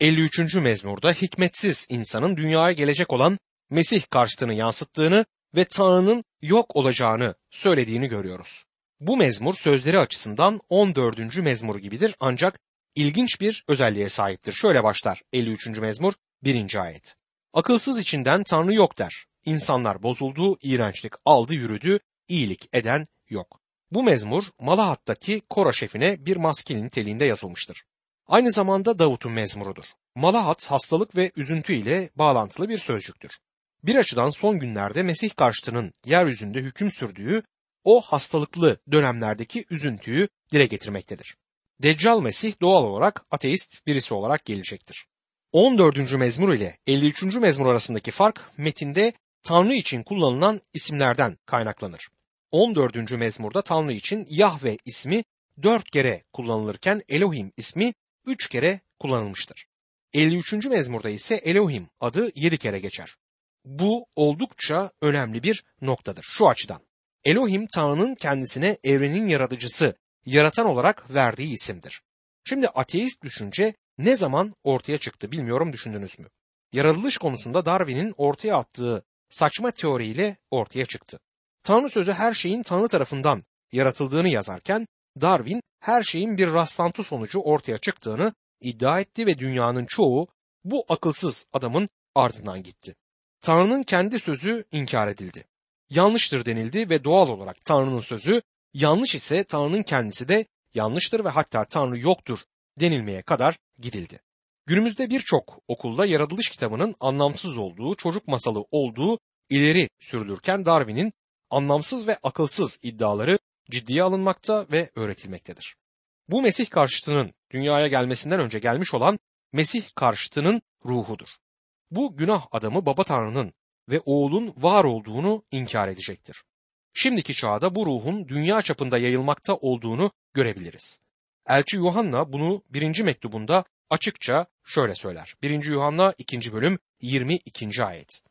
53. mezmurda hikmetsiz insanın dünyaya gelecek olan Mesih karşıtını yansıttığını ve Tanrı'nın yok olacağını söylediğini görüyoruz. Bu mezmur sözleri açısından 14. mezmur gibidir ancak ilginç bir özelliğe sahiptir. Şöyle başlar 53. mezmur 1. ayet. Akılsız içinden Tanrı yok der. İnsanlar bozuldu, iğrençlik aldı yürüdü, iyilik eden yok. Bu mezmur Malahat'taki Kora şefine bir maskinin niteliğinde yazılmıştır. Aynı zamanda Davut'un mezmurudur. Malahat hastalık ve üzüntü ile bağlantılı bir sözcüktür. Bir açıdan son günlerde Mesih karşıtının yeryüzünde hüküm sürdüğü o hastalıklı dönemlerdeki üzüntüyü dile getirmektedir. Deccal Mesih doğal olarak ateist birisi olarak gelecektir. 14. mezmur ile 53. mezmur arasındaki fark metinde Tanrı için kullanılan isimlerden kaynaklanır. 14. mezmurda Tanrı için Yahve ismi dört kere kullanılırken Elohim ismi üç kere kullanılmıştır. 53. mezmurda ise Elohim adı yedi kere geçer. Bu oldukça önemli bir noktadır şu açıdan. Elohim Tanrı'nın kendisine evrenin yaratıcısı, yaratan olarak verdiği isimdir. Şimdi ateist düşünce ne zaman ortaya çıktı bilmiyorum düşündünüz mü? Yaratılış konusunda Darwin'in ortaya attığı saçma teoriyle ortaya çıktı. Tanrı sözü her şeyin Tanrı tarafından yaratıldığını yazarken Darwin her şeyin bir rastlantı sonucu ortaya çıktığını iddia etti ve dünyanın çoğu bu akılsız adamın ardından gitti. Tanrı'nın kendi sözü inkar edildi. Yanlıştır denildi ve doğal olarak Tanrı'nın sözü yanlış ise Tanrı'nın kendisi de yanlıştır ve hatta Tanrı yoktur denilmeye kadar gidildi. Günümüzde birçok okulda yaratılış kitabının anlamsız olduğu, çocuk masalı olduğu ileri sürülürken Darwin'in anlamsız ve akılsız iddiaları ciddiye alınmakta ve öğretilmektedir. Bu Mesih karşıtının dünyaya gelmesinden önce gelmiş olan Mesih karşıtının ruhudur. Bu günah adamı baba Tanrı'nın ve oğulun var olduğunu inkar edecektir. Şimdiki çağda bu ruhun dünya çapında yayılmakta olduğunu görebiliriz. Elçi Yuhanna bunu birinci mektubunda açıkça şöyle söyler. 1. Yuhanna 2. bölüm 22. ayet.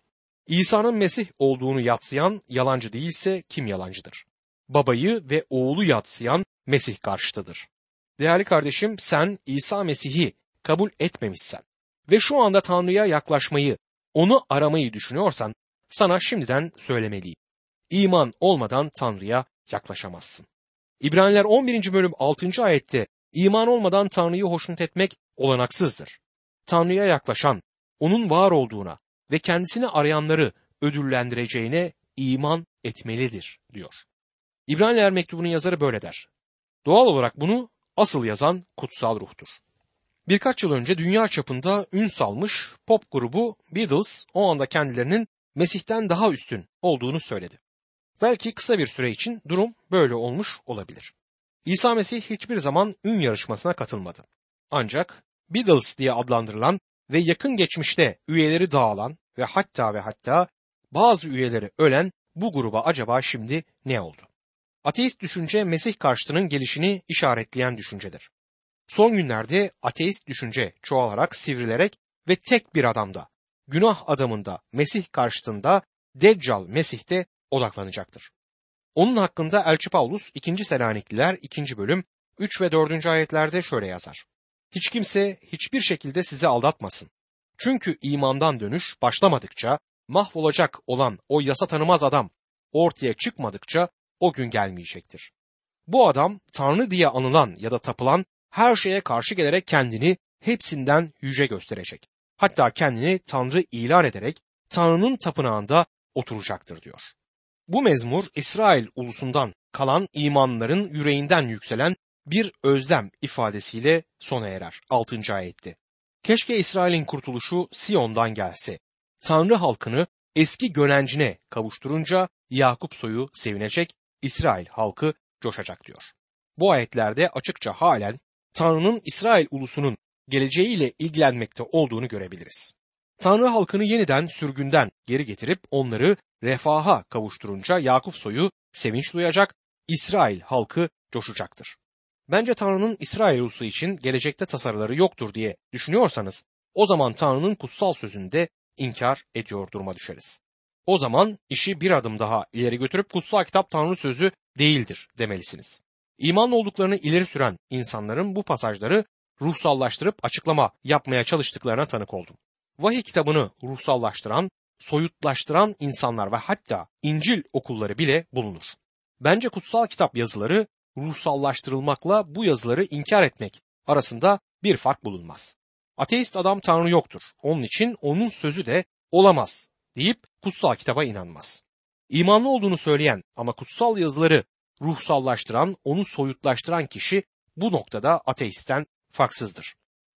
İsa'nın Mesih olduğunu yatsıyan yalancı değilse kim yalancıdır? Babayı ve oğlu yatsıyan Mesih karşıtıdır. Değerli kardeşim sen İsa Mesih'i kabul etmemişsen ve şu anda Tanrı'ya yaklaşmayı, onu aramayı düşünüyorsan sana şimdiden söylemeliyim. İman olmadan Tanrı'ya yaklaşamazsın. İbraniler 11. bölüm 6. ayette iman olmadan Tanrı'yı hoşnut etmek olanaksızdır. Tanrı'ya yaklaşan, onun var olduğuna ve kendisini arayanları ödüllendireceğine iman etmelidir diyor. İbraniler mektubunun yazarı böyle der. Doğal olarak bunu asıl yazan kutsal ruhtur. Birkaç yıl önce dünya çapında ün salmış pop grubu Beatles o anda kendilerinin Mesih'ten daha üstün olduğunu söyledi. Belki kısa bir süre için durum böyle olmuş olabilir. İsa Mesih hiçbir zaman ün yarışmasına katılmadı. Ancak Beatles diye adlandırılan ve yakın geçmişte üyeleri dağılan ve hatta ve hatta bazı üyeleri ölen bu gruba acaba şimdi ne oldu? Ateist düşünce Mesih karşıtının gelişini işaretleyen düşüncedir. Son günlerde ateist düşünce çoğalarak sivrilerek ve tek bir adamda, günah adamında, Mesih karşıtında, Deccal Mesih'te odaklanacaktır. Onun hakkında Elçi Paulus 2. Selanikliler 2. bölüm 3 ve 4. ayetlerde şöyle yazar. Hiç kimse hiçbir şekilde sizi aldatmasın. Çünkü imandan dönüş başlamadıkça mahvolacak olan o yasa tanımaz adam ortaya çıkmadıkça o gün gelmeyecektir. Bu adam Tanrı diye anılan ya da tapılan her şeye karşı gelerek kendini hepsinden yüce gösterecek. Hatta kendini Tanrı ilan ederek Tanrı'nın tapınağında oturacaktır diyor. Bu mezmur İsrail ulusundan kalan imanların yüreğinden yükselen bir özlem ifadesiyle sona erer 6. ayette. Keşke İsrail'in kurtuluşu Siyon'dan gelse. Tanrı halkını eski gönencine kavuşturunca Yakup soyu sevinecek, İsrail halkı coşacak diyor. Bu ayetlerde açıkça halen Tanrı'nın İsrail ulusunun geleceğiyle ilgilenmekte olduğunu görebiliriz. Tanrı halkını yeniden sürgünden geri getirip onları refaha kavuşturunca Yakup soyu sevinç duyacak, İsrail halkı coşacaktır. Bence Tanrı'nın İsrail ulusu için gelecekte tasarıları yoktur diye düşünüyorsanız o zaman Tanrı'nın kutsal sözünde inkar ediyor duruma düşeriz. O zaman işi bir adım daha ileri götürüp kutsal kitap Tanrı sözü değildir demelisiniz. İman olduklarını ileri süren insanların bu pasajları ruhsallaştırıp açıklama yapmaya çalıştıklarına tanık oldum. Vahiy kitabını ruhsallaştıran, soyutlaştıran insanlar ve hatta İncil okulları bile bulunur. Bence kutsal kitap yazıları ruhsallaştırılmakla bu yazıları inkar etmek arasında bir fark bulunmaz. Ateist adam Tanrı yoktur. Onun için onun sözü de olamaz deyip kutsal kitaba inanmaz. İmanlı olduğunu söyleyen ama kutsal yazıları ruhsallaştıran, onu soyutlaştıran kişi bu noktada ateistten farksızdır.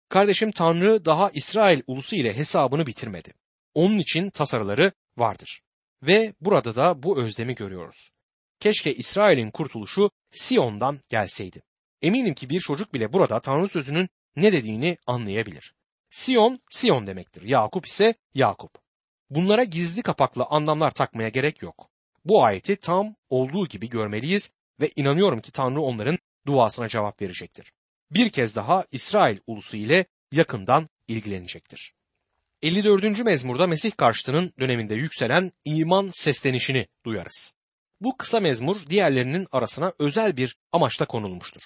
Kardeşim Tanrı daha İsrail ulusu ile hesabını bitirmedi. Onun için tasarıları vardır. Ve burada da bu özlemi görüyoruz. Keşke İsrail'in kurtuluşu Siyon'dan gelseydi. Eminim ki bir çocuk bile burada Tanrı sözünün ne dediğini anlayabilir. Siyon, Siyon demektir. Yakup ise Yakup. Bunlara gizli kapaklı anlamlar takmaya gerek yok. Bu ayeti tam olduğu gibi görmeliyiz ve inanıyorum ki Tanrı onların duasına cevap verecektir. Bir kez daha İsrail ulusu ile yakından ilgilenecektir. 54. mezmurda Mesih karşıtının döneminde yükselen iman seslenişini duyarız. Bu kısa mezmur diğerlerinin arasına özel bir amaçla konulmuştur.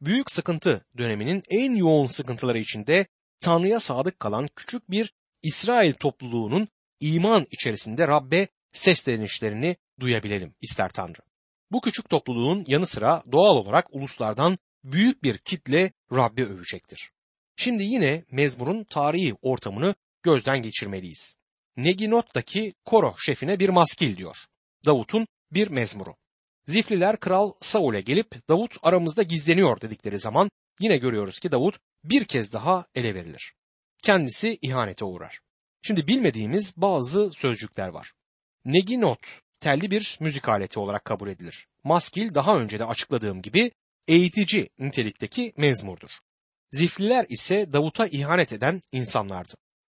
Büyük sıkıntı döneminin en yoğun sıkıntıları içinde Tanrı'ya sadık kalan küçük bir İsrail topluluğunun iman içerisinde Rabbe seslenişlerini duyabilelim ister Tanrı. Bu küçük topluluğun yanı sıra doğal olarak uluslardan büyük bir kitle Rabbi övecektir. Şimdi yine mezmurun tarihi ortamını gözden geçirmeliyiz. Neginot'taki koro şefine bir maskil diyor. Davut'un bir mezmuru. Zifliler kral Saul'e gelip Davut aramızda gizleniyor dedikleri zaman yine görüyoruz ki Davut bir kez daha ele verilir. Kendisi ihanete uğrar. Şimdi bilmediğimiz bazı sözcükler var. Neginot telli bir müzik aleti olarak kabul edilir. Maskil daha önce de açıkladığım gibi eğitici nitelikteki mezmurdur. Zifliler ise Davut'a ihanet eden insanlardı.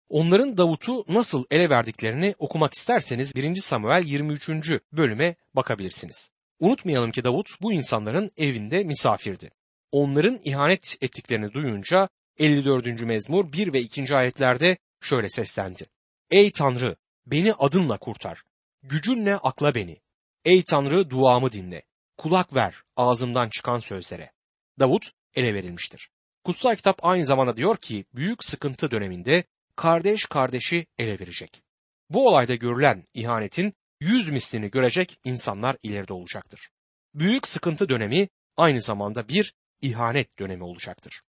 Onların Davut'u nasıl ele verdiklerini okumak isterseniz 1. Samuel 23. bölüme bakabilirsiniz. Unutmayalım ki Davut bu insanların evinde misafirdi. Onların ihanet ettiklerini duyunca 54. mezmur 1 ve 2. ayetlerde şöyle seslendi. Ey Tanrı beni adınla kurtar. Gücünle akla beni. Ey Tanrı duamı dinle. Kulak ver ağzımdan çıkan sözlere. Davut ele verilmiştir. Kutsal kitap aynı zamanda diyor ki büyük sıkıntı döneminde kardeş kardeşi ele verecek. Bu olayda görülen ihanetin yüz mislini görecek insanlar ileride olacaktır. Büyük sıkıntı dönemi aynı zamanda bir ihanet dönemi olacaktır.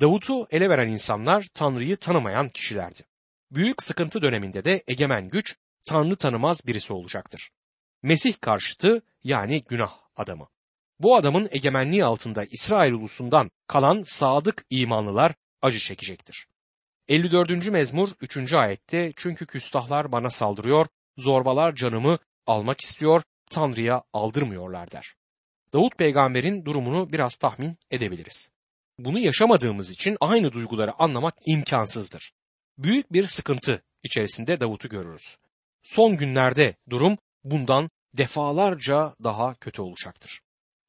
Davut'u ele veren insanlar Tanrı'yı tanımayan kişilerdi. Büyük sıkıntı döneminde de egemen güç Tanrı tanımaz birisi olacaktır. Mesih karşıtı yani günah adamı. Bu adamın egemenliği altında İsrail ulusundan kalan sadık imanlılar acı çekecektir. 54. mezmur 3. ayette çünkü küstahlar bana saldırıyor, zorbalar canımı almak istiyor, Tanrı'ya aldırmıyorlar der. Davut peygamberin durumunu biraz tahmin edebiliriz. Bunu yaşamadığımız için aynı duyguları anlamak imkansızdır. Büyük bir sıkıntı içerisinde Davut'u görürüz. Son günlerde durum bundan defalarca daha kötü olacaktır.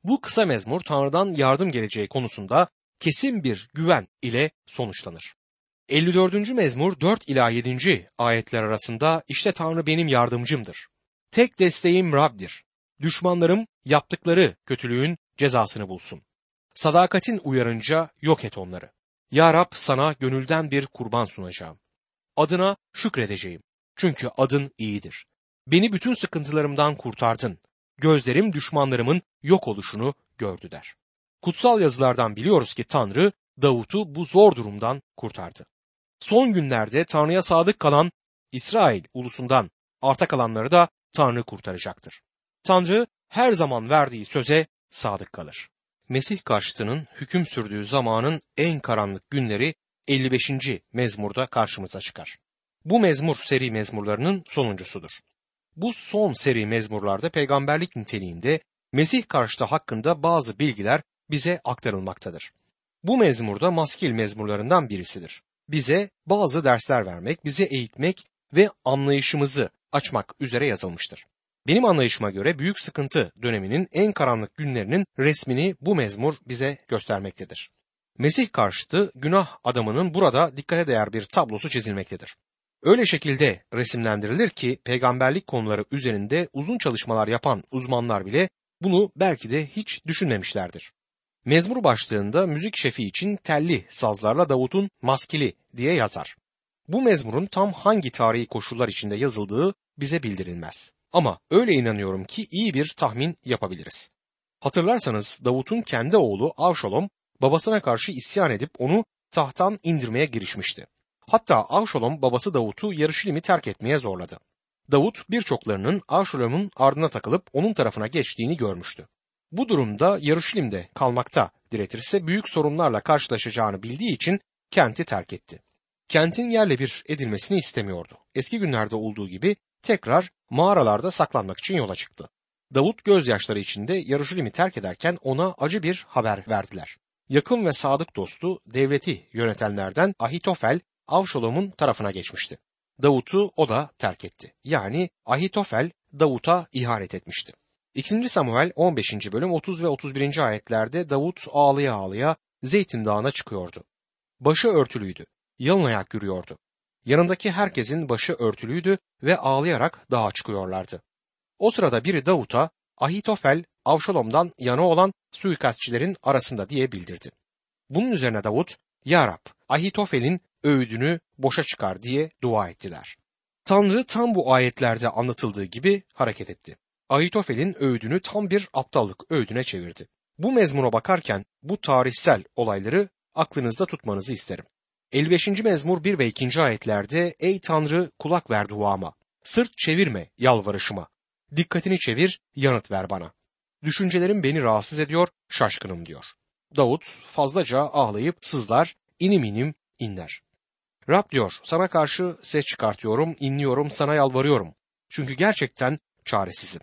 Bu kısa mezmur Tanrı'dan yardım geleceği konusunda kesin bir güven ile sonuçlanır. 54. mezmur 4 ila 7. ayetler arasında işte Tanrı benim yardımcımdır. Tek desteğim Rab'dir. Düşmanlarım yaptıkları kötülüğün cezasını bulsun. Sadakatin uyarınca yok et onları. Ya Rab sana gönülden bir kurban sunacağım. Adına şükredeceğim. Çünkü adın iyidir. Beni bütün sıkıntılarımdan kurtardın. Gözlerim düşmanlarımın yok oluşunu gördü der. Kutsal yazılardan biliyoruz ki Tanrı Davut'u bu zor durumdan kurtardı. Son günlerde Tanrı'ya sadık kalan İsrail ulusundan arta kalanları da Tanrı kurtaracaktır. Tanrı her zaman verdiği söze sadık kalır. Mesih karşıtının hüküm sürdüğü zamanın en karanlık günleri 55. mezmurda karşımıza çıkar. Bu mezmur seri mezmurlarının sonuncusudur. Bu son seri mezmurlarda peygamberlik niteliğinde Mesih karşıtı hakkında bazı bilgiler bize aktarılmaktadır. Bu mezmurda maskil mezmurlarından birisidir. Bize bazı dersler vermek, bizi eğitmek ve anlayışımızı açmak üzere yazılmıştır. Benim anlayışıma göre büyük sıkıntı döneminin en karanlık günlerinin resmini bu mezmur bize göstermektedir. Mesih karşıtı günah adamının burada dikkate değer bir tablosu çizilmektedir. Öyle şekilde resimlendirilir ki peygamberlik konuları üzerinde uzun çalışmalar yapan uzmanlar bile bunu belki de hiç düşünmemişlerdir. Mezmur başlığında müzik şefi için telli sazlarla Davut'un maskili diye yazar. Bu mezmurun tam hangi tarihi koşullar içinde yazıldığı bize bildirilmez. Ama öyle inanıyorum ki iyi bir tahmin yapabiliriz. Hatırlarsanız Davut'un kendi oğlu Avşalom babasına karşı isyan edip onu tahttan indirmeye girişmişti. Hatta Avşalom babası Davut'u Yarışilim'i terk etmeye zorladı. Davut birçoklarının Avşalom'un ardına takılıp onun tarafına geçtiğini görmüştü. Bu durumda Yarışilim'de kalmakta diretirse büyük sorunlarla karşılaşacağını bildiği için kenti terk etti. Kentin yerle bir edilmesini istemiyordu. Eski günlerde olduğu gibi tekrar mağaralarda saklanmak için yola çıktı. Davut gözyaşları içinde Yarışilim'i terk ederken ona acı bir haber verdiler. Yakın ve sadık dostu devleti yönetenlerden Ahitofel Avşalom'un tarafına geçmişti. Davut'u o da terk etti. Yani Ahitofel Davut'a ihanet etmişti. 2. Samuel 15. bölüm 30 ve 31. ayetlerde Davut ağlaya ağlaya Zeytin Dağı'na çıkıyordu. Başı örtülüydü. Yalın ayak yürüyordu. Yanındaki herkesin başı örtülüydü ve ağlayarak dağa çıkıyorlardı. O sırada biri Davut'a Ahitofel Avşalom'dan yana olan suikastçilerin arasında diye bildirdi. Bunun üzerine Davut, Ya Rab, Ahitofel'in öğüdünü boşa çıkar diye dua ettiler. Tanrı tam bu ayetlerde anlatıldığı gibi hareket etti. Ahitofel'in öğüdünü tam bir aptallık öğüdüne çevirdi. Bu mezmuna bakarken bu tarihsel olayları aklınızda tutmanızı isterim. 55. mezmur 1 ve 2. ayetlerde Ey Tanrı kulak ver duama, sırt çevirme yalvarışıma, dikkatini çevir yanıt ver bana. Düşüncelerim beni rahatsız ediyor, şaşkınım diyor. Davut fazlaca ağlayıp sızlar, inim inim inler. Rab diyor, sana karşı ses çıkartıyorum, inliyorum, sana yalvarıyorum. Çünkü gerçekten çaresizim.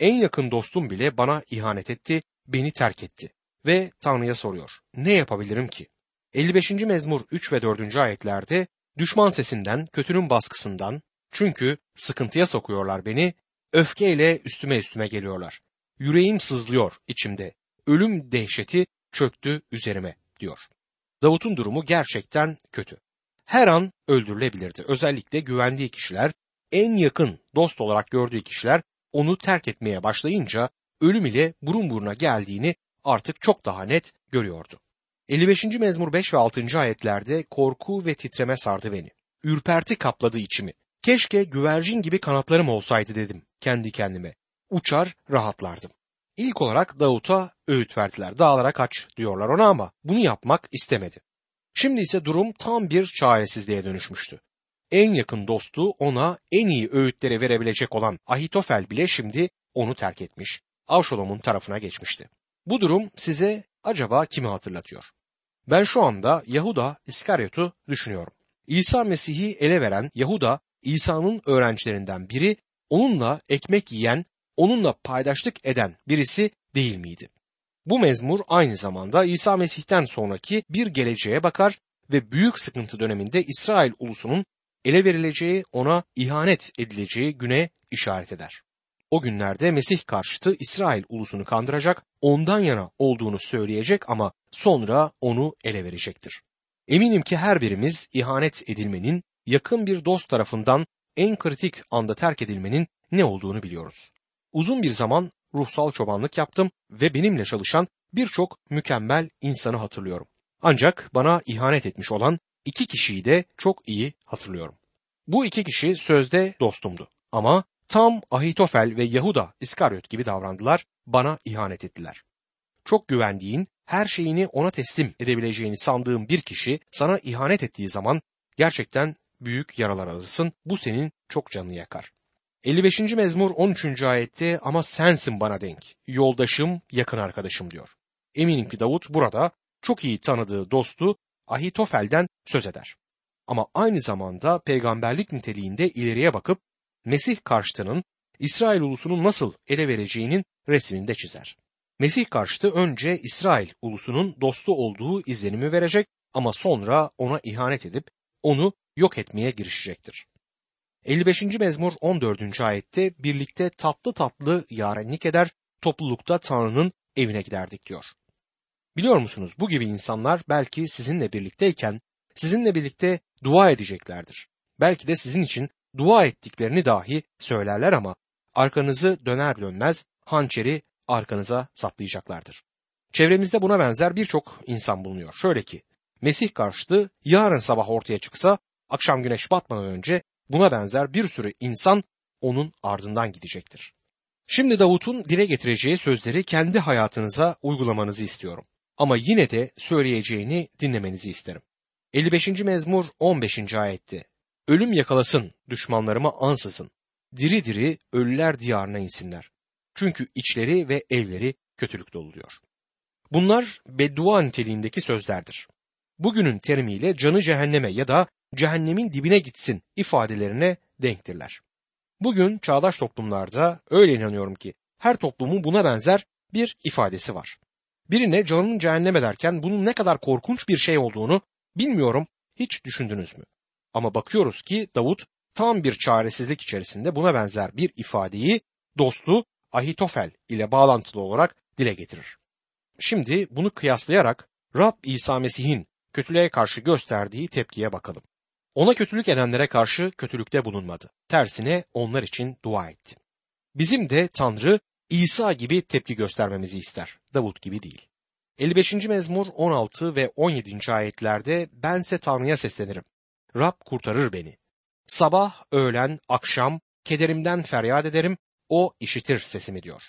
En yakın dostum bile bana ihanet etti, beni terk etti. Ve Tanrı'ya soruyor, ne yapabilirim ki? 55. mezmur 3 ve 4. ayetlerde düşman sesinden, kötünün baskısından, çünkü sıkıntıya sokuyorlar beni, öfkeyle üstüme üstüme geliyorlar. Yüreğim sızlıyor içimde. Ölüm dehşeti çöktü üzerime diyor. Davut'un durumu gerçekten kötü. Her an öldürülebilirdi. Özellikle güvendiği kişiler, en yakın dost olarak gördüğü kişiler onu terk etmeye başlayınca ölüm ile burun buruna geldiğini artık çok daha net görüyordu. 55. mezmur 5 ve 6. ayetlerde korku ve titreme sardı beni. Ürperti kapladı içimi. Keşke güvercin gibi kanatlarım olsaydı dedim kendi kendime. Uçar rahatlardım. İlk olarak Davut'a öğüt verdiler. Dağlara kaç diyorlar ona ama bunu yapmak istemedi. Şimdi ise durum tam bir çaresizliğe dönüşmüştü. En yakın dostu ona en iyi öğütleri verebilecek olan Ahitofel bile şimdi onu terk etmiş. Avşalom'un tarafına geçmişti. Bu durum size acaba kimi hatırlatıyor? Ben şu anda Yahuda İskaryot'u düşünüyorum. İsa Mesih'i ele veren Yahuda, İsa'nın öğrencilerinden biri, onunla ekmek yiyen, onunla paydaşlık eden birisi değil miydi? Bu mezmur aynı zamanda İsa Mesih'ten sonraki bir geleceğe bakar ve büyük sıkıntı döneminde İsrail ulusunun ele verileceği, ona ihanet edileceği güne işaret eder. O günlerde Mesih karşıtı İsrail ulusunu kandıracak, ondan yana olduğunu söyleyecek ama sonra onu ele verecektir. Eminim ki her birimiz ihanet edilmenin, yakın bir dost tarafından en kritik anda terk edilmenin ne olduğunu biliyoruz. Uzun bir zaman ruhsal çobanlık yaptım ve benimle çalışan birçok mükemmel insanı hatırlıyorum. Ancak bana ihanet etmiş olan iki kişiyi de çok iyi hatırlıyorum. Bu iki kişi sözde dostumdu ama tam Ahitofel ve Yahuda İskaryot gibi davrandılar, bana ihanet ettiler. Çok güvendiğin, her şeyini ona teslim edebileceğini sandığın bir kişi sana ihanet ettiği zaman gerçekten büyük yaralar alırsın. Bu senin çok canını yakar. 55. mezmur 13. ayette ama sensin bana denk, yoldaşım, yakın arkadaşım diyor. Eminim ki Davut burada çok iyi tanıdığı dostu Ahitofel'den söz eder. Ama aynı zamanda peygamberlik niteliğinde ileriye bakıp Mesih karşıtının İsrail ulusunun nasıl ele vereceğinin resmini de çizer. Mesih karşıtı önce İsrail ulusunun dostu olduğu izlenimi verecek ama sonra ona ihanet edip onu yok etmeye girişecektir. 55. mezmur 14. ayette birlikte tatlı tatlı yarenlik eder, toplulukta Tanrı'nın evine giderdik diyor. Biliyor musunuz bu gibi insanlar belki sizinle birlikteyken sizinle birlikte dua edeceklerdir. Belki de sizin için dua ettiklerini dahi söylerler ama arkanızı döner dönmez hançeri arkanıza saplayacaklardır. Çevremizde buna benzer birçok insan bulunuyor. Şöyle ki, Mesih karşıtı yarın sabah ortaya çıksa, akşam güneş batmadan önce buna benzer bir sürü insan onun ardından gidecektir. Şimdi Davut'un dile getireceği sözleri kendi hayatınıza uygulamanızı istiyorum. Ama yine de söyleyeceğini dinlemenizi isterim. 55. mezmur 15. ayette Ölüm yakalasın düşmanlarıma ansızın. Diri diri ölüler diyarına insinler. Çünkü içleri ve evleri kötülük doluyor. Bunlar beddua niteliğindeki sözlerdir. Bugünün terimiyle canı cehenneme ya da cehennemin dibine gitsin ifadelerine denktirler. Bugün çağdaş toplumlarda öyle inanıyorum ki her toplumun buna benzer bir ifadesi var. Birine canının cehenneme derken bunun ne kadar korkunç bir şey olduğunu bilmiyorum hiç düşündünüz mü? Ama bakıyoruz ki Davut tam bir çaresizlik içerisinde buna benzer bir ifadeyi dostu Ahitofel ile bağlantılı olarak dile getirir. Şimdi bunu kıyaslayarak Rab İsa Mesih'in kötülüğe karşı gösterdiği tepkiye bakalım. Ona kötülük edenlere karşı kötülükte bulunmadı. Tersine onlar için dua etti. Bizim de Tanrı İsa gibi tepki göstermemizi ister. Davut gibi değil. 55. mezmur 16 ve 17. ayetlerde bense Tanrı'ya seslenirim. Rab kurtarır beni. Sabah, öğlen, akşam kederimden feryat ederim, o işitir sesimi diyor.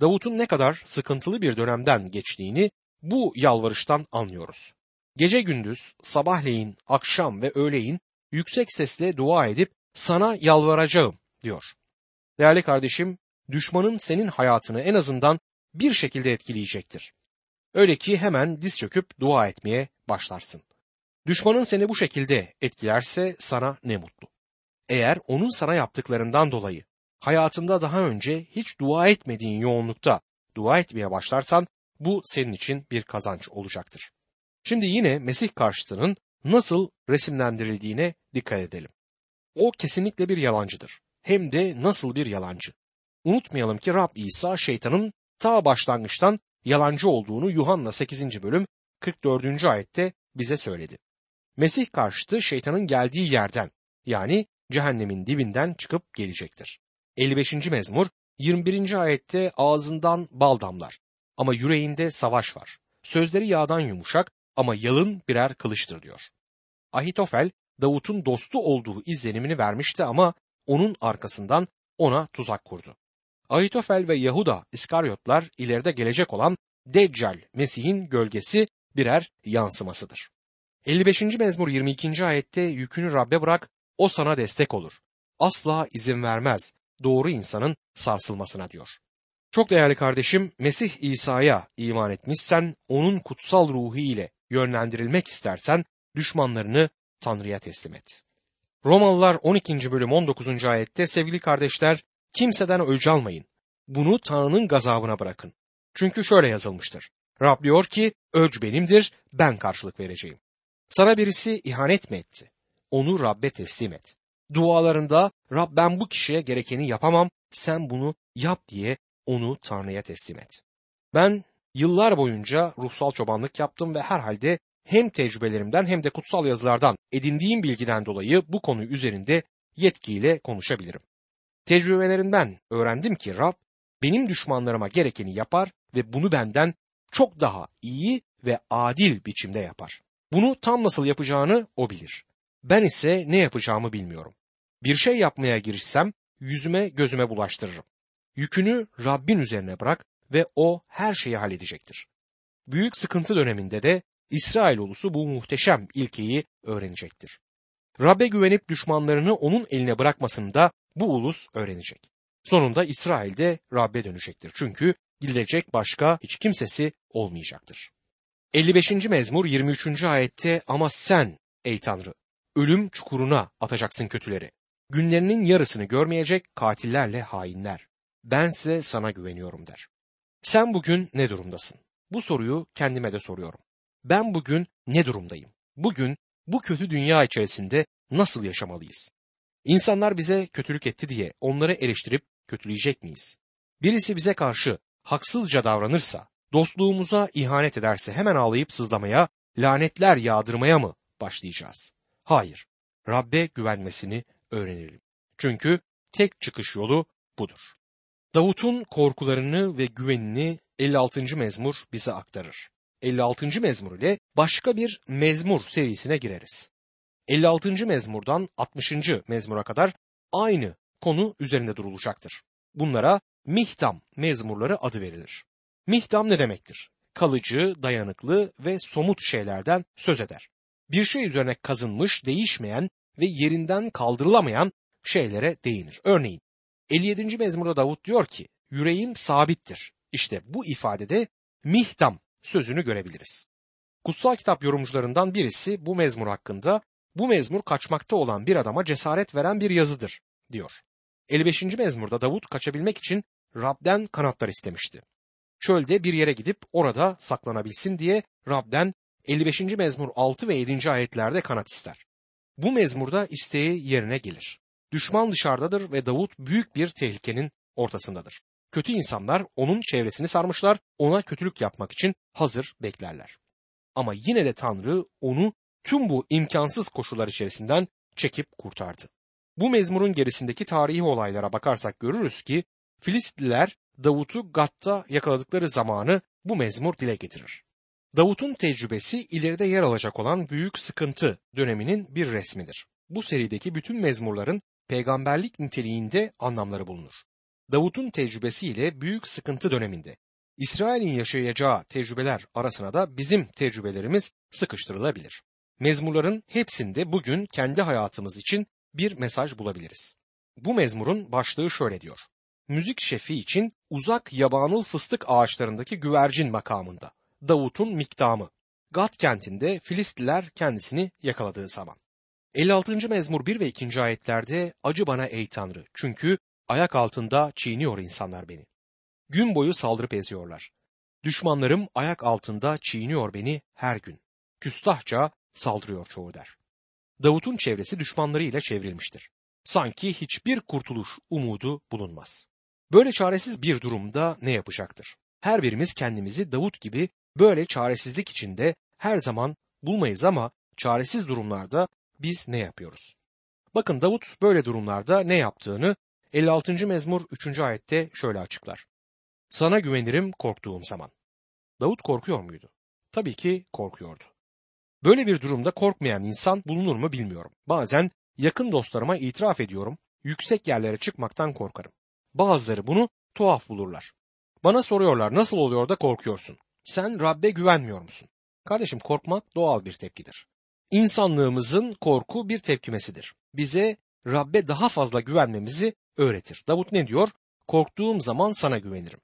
Davut'un ne kadar sıkıntılı bir dönemden geçtiğini bu yalvarıştan anlıyoruz. Gece gündüz, sabahleyin, akşam ve öğleyin yüksek sesle dua edip sana yalvaracağım diyor. Değerli kardeşim, düşmanın senin hayatını en azından bir şekilde etkileyecektir. Öyle ki hemen diz çöküp dua etmeye başlarsın. Düşmanın seni bu şekilde etkilerse sana ne mutlu. Eğer onun sana yaptıklarından dolayı hayatında daha önce hiç dua etmediğin yoğunlukta dua etmeye başlarsan bu senin için bir kazanç olacaktır. Şimdi yine Mesih karşıtının nasıl resimlendirildiğine dikkat edelim. O kesinlikle bir yalancıdır. Hem de nasıl bir yalancı. Unutmayalım ki Rab İsa şeytanın ta başlangıçtan yalancı olduğunu Yuhanna 8. bölüm 44. ayette bize söyledi. Mesih karşıtı şeytanın geldiği yerden yani cehennemin dibinden çıkıp gelecektir. 55. mezmur 21. ayette ağzından bal damlar ama yüreğinde savaş var. Sözleri yağdan yumuşak ama yalın birer kılıçtır diyor. Ahitofel Davut'un dostu olduğu izlenimini vermişti ama onun arkasından ona tuzak kurdu. Ahitofel ve Yahuda İskaryotlar ileride gelecek olan Deccal Mesih'in gölgesi birer yansımasıdır. 55. mezmur 22. ayette yükünü Rabbe bırak, o sana destek olur. Asla izin vermez doğru insanın sarsılmasına diyor. Çok değerli kardeşim, Mesih İsa'ya iman etmişsen, onun kutsal ruhu ile yönlendirilmek istersen, düşmanlarını Tanrı'ya teslim et. Romalılar 12. bölüm 19. ayette sevgili kardeşler, kimseden öc almayın. Bunu Tanrı'nın gazabına bırakın. Çünkü şöyle yazılmıştır. Rab diyor ki, öc benimdir, ben karşılık vereceğim. Sana birisi ihanet mi etti? Onu Rab'be teslim et. Dualarında Rab ben bu kişiye gerekeni yapamam, sen bunu yap diye onu Tanrı'ya teslim et. Ben yıllar boyunca ruhsal çobanlık yaptım ve herhalde hem tecrübelerimden hem de kutsal yazılardan edindiğim bilgiden dolayı bu konu üzerinde yetkiyle konuşabilirim. Tecrübelerimden öğrendim ki Rab benim düşmanlarıma gerekeni yapar ve bunu benden çok daha iyi ve adil biçimde yapar. Bunu tam nasıl yapacağını o bilir. Ben ise ne yapacağımı bilmiyorum. Bir şey yapmaya girişsem yüzüme gözüme bulaştırırım. Yükünü Rabbin üzerine bırak ve o her şeyi halledecektir. Büyük sıkıntı döneminde de İsrail ulusu bu muhteşem ilkeyi öğrenecektir. Rabbe güvenip düşmanlarını onun eline bırakmasını da bu ulus öğrenecek. Sonunda İsrail de Rabbe dönecektir. Çünkü gidilecek başka hiç kimsesi olmayacaktır. 55. mezmur 23. ayette ama sen ey Tanrı ölüm çukuruna atacaksın kötüleri. Günlerinin yarısını görmeyecek katillerle hainler. Bense sana güveniyorum der. Sen bugün ne durumdasın? Bu soruyu kendime de soruyorum. Ben bugün ne durumdayım? Bugün bu kötü dünya içerisinde nasıl yaşamalıyız? İnsanlar bize kötülük etti diye onları eleştirip kötüleyecek miyiz? Birisi bize karşı haksızca davranırsa, dostluğumuza ihanet ederse hemen ağlayıp sızlamaya, lanetler yağdırmaya mı başlayacağız? Hayır. Rabbe güvenmesini öğrenelim. Çünkü tek çıkış yolu budur. Davut'un korkularını ve güvenini 56. mezmur bize aktarır. 56. mezmur ile başka bir mezmur serisine gireriz. 56. mezmurdan 60. mezmura kadar aynı konu üzerinde durulacaktır. Bunlara Mihtam mezmurları adı verilir. Mihtam ne demektir? Kalıcı, dayanıklı ve somut şeylerden söz eder. Bir şey üzerine kazınmış, değişmeyen ve yerinden kaldırılamayan şeylere değinir. Örneğin 57. mezmurda Davut diyor ki yüreğim sabittir. İşte bu ifadede mihtam sözünü görebiliriz. Kutsal kitap yorumcularından birisi bu mezmur hakkında bu mezmur kaçmakta olan bir adama cesaret veren bir yazıdır diyor. 55. mezmurda Davut kaçabilmek için Rab'den kanatlar istemişti. Çölde bir yere gidip orada saklanabilsin diye Rab'den 55. mezmur 6 ve 7. ayetlerde kanat ister. Bu mezmurda isteği yerine gelir. Düşman dışarıdadır ve Davut büyük bir tehlikenin ortasındadır. Kötü insanlar onun çevresini sarmışlar, ona kötülük yapmak için hazır beklerler. Ama yine de Tanrı onu tüm bu imkansız koşullar içerisinden çekip kurtardı. Bu mezmurun gerisindeki tarihi olaylara bakarsak görürüz ki Filistliler Davut'u Gat'ta yakaladıkları zamanı bu mezmur dile getirir. Davut'un tecrübesi ileride yer alacak olan büyük sıkıntı döneminin bir resmidir. Bu serideki bütün mezmurların peygamberlik niteliğinde anlamları bulunur. Davut'un tecrübesiyle büyük sıkıntı döneminde İsrail'in yaşayacağı tecrübeler arasına da bizim tecrübelerimiz sıkıştırılabilir. Mezmurların hepsinde bugün kendi hayatımız için bir mesaj bulabiliriz. Bu mezmurun başlığı şöyle diyor. Müzik şefi için uzak yabanıl fıstık ağaçlarındaki güvercin makamında. Davut'un miktamı. Gat kentinde Filistliler kendisini yakaladığı zaman. 56. mezmur 1 ve 2. ayetlerde acı bana ey Tanrı çünkü ayak altında çiğniyor insanlar beni. Gün boyu saldırıp eziyorlar. Düşmanlarım ayak altında çiğniyor beni her gün. Küstahça saldırıyor çoğu der. Davut'un çevresi düşmanlarıyla çevrilmiştir. Sanki hiçbir kurtuluş umudu bulunmaz. Böyle çaresiz bir durumda ne yapacaktır? Her birimiz kendimizi Davut gibi böyle çaresizlik içinde her zaman bulmayız ama çaresiz durumlarda biz ne yapıyoruz? Bakın Davut böyle durumlarda ne yaptığını 56. mezmur 3. ayette şöyle açıklar. Sana güvenirim korktuğum zaman. Davut korkuyor muydu? Tabii ki korkuyordu. Böyle bir durumda korkmayan insan bulunur mu bilmiyorum. Bazen yakın dostlarıma itiraf ediyorum, yüksek yerlere çıkmaktan korkarım. Bazıları bunu tuhaf bulurlar. Bana soruyorlar nasıl oluyor da korkuyorsun? Sen Rabbe güvenmiyor musun? Kardeşim korkmak doğal bir tepkidir. İnsanlığımızın korku bir tepkimesidir. Bize Rabbe daha fazla güvenmemizi öğretir. Davut ne diyor? Korktuğum zaman sana güvenirim.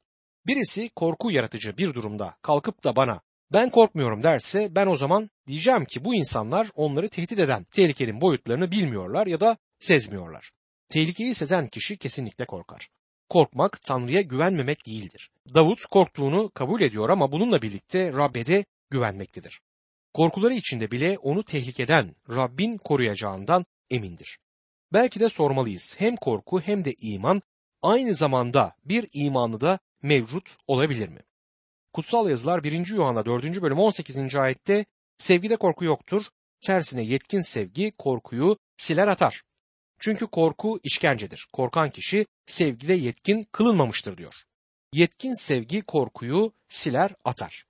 Birisi korku yaratıcı bir durumda kalkıp da bana ben korkmuyorum derse ben o zaman diyeceğim ki bu insanlar onları tehdit eden tehlikenin boyutlarını bilmiyorlar ya da sezmiyorlar. Tehlikeyi sezen kişi kesinlikle korkar. Korkmak Tanrı'ya güvenmemek değildir. Davut korktuğunu kabul ediyor ama bununla birlikte Rabbe de güvenmektedir. Korkuları içinde bile onu tehlikeden Rabbin koruyacağından emindir. Belki de sormalıyız hem korku hem de iman aynı zamanda bir imanlı da mevcut olabilir mi? Kutsal yazılar 1. Yuhanna 4. bölüm 18. ayette sevgide korku yoktur. Tersine yetkin sevgi korkuyu siler atar. Çünkü korku işkencedir. Korkan kişi sevgide yetkin kılınmamıştır diyor. Yetkin sevgi korkuyu siler atar.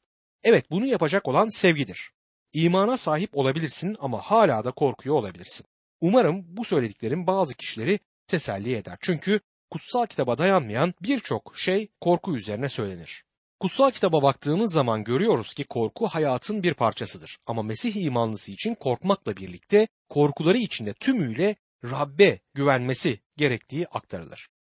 Evet bunu yapacak olan sevgidir. İmana sahip olabilirsin ama hala da korkuyor olabilirsin. Umarım bu söylediklerim bazı kişileri teselli eder. Çünkü kutsal kitaba dayanmayan birçok şey korku üzerine söylenir. Kutsal kitaba baktığımız zaman görüyoruz ki korku hayatın bir parçasıdır. Ama Mesih imanlısı için korkmakla birlikte korkuları içinde tümüyle Rabbe güvenmesi gerektiği aktarılır.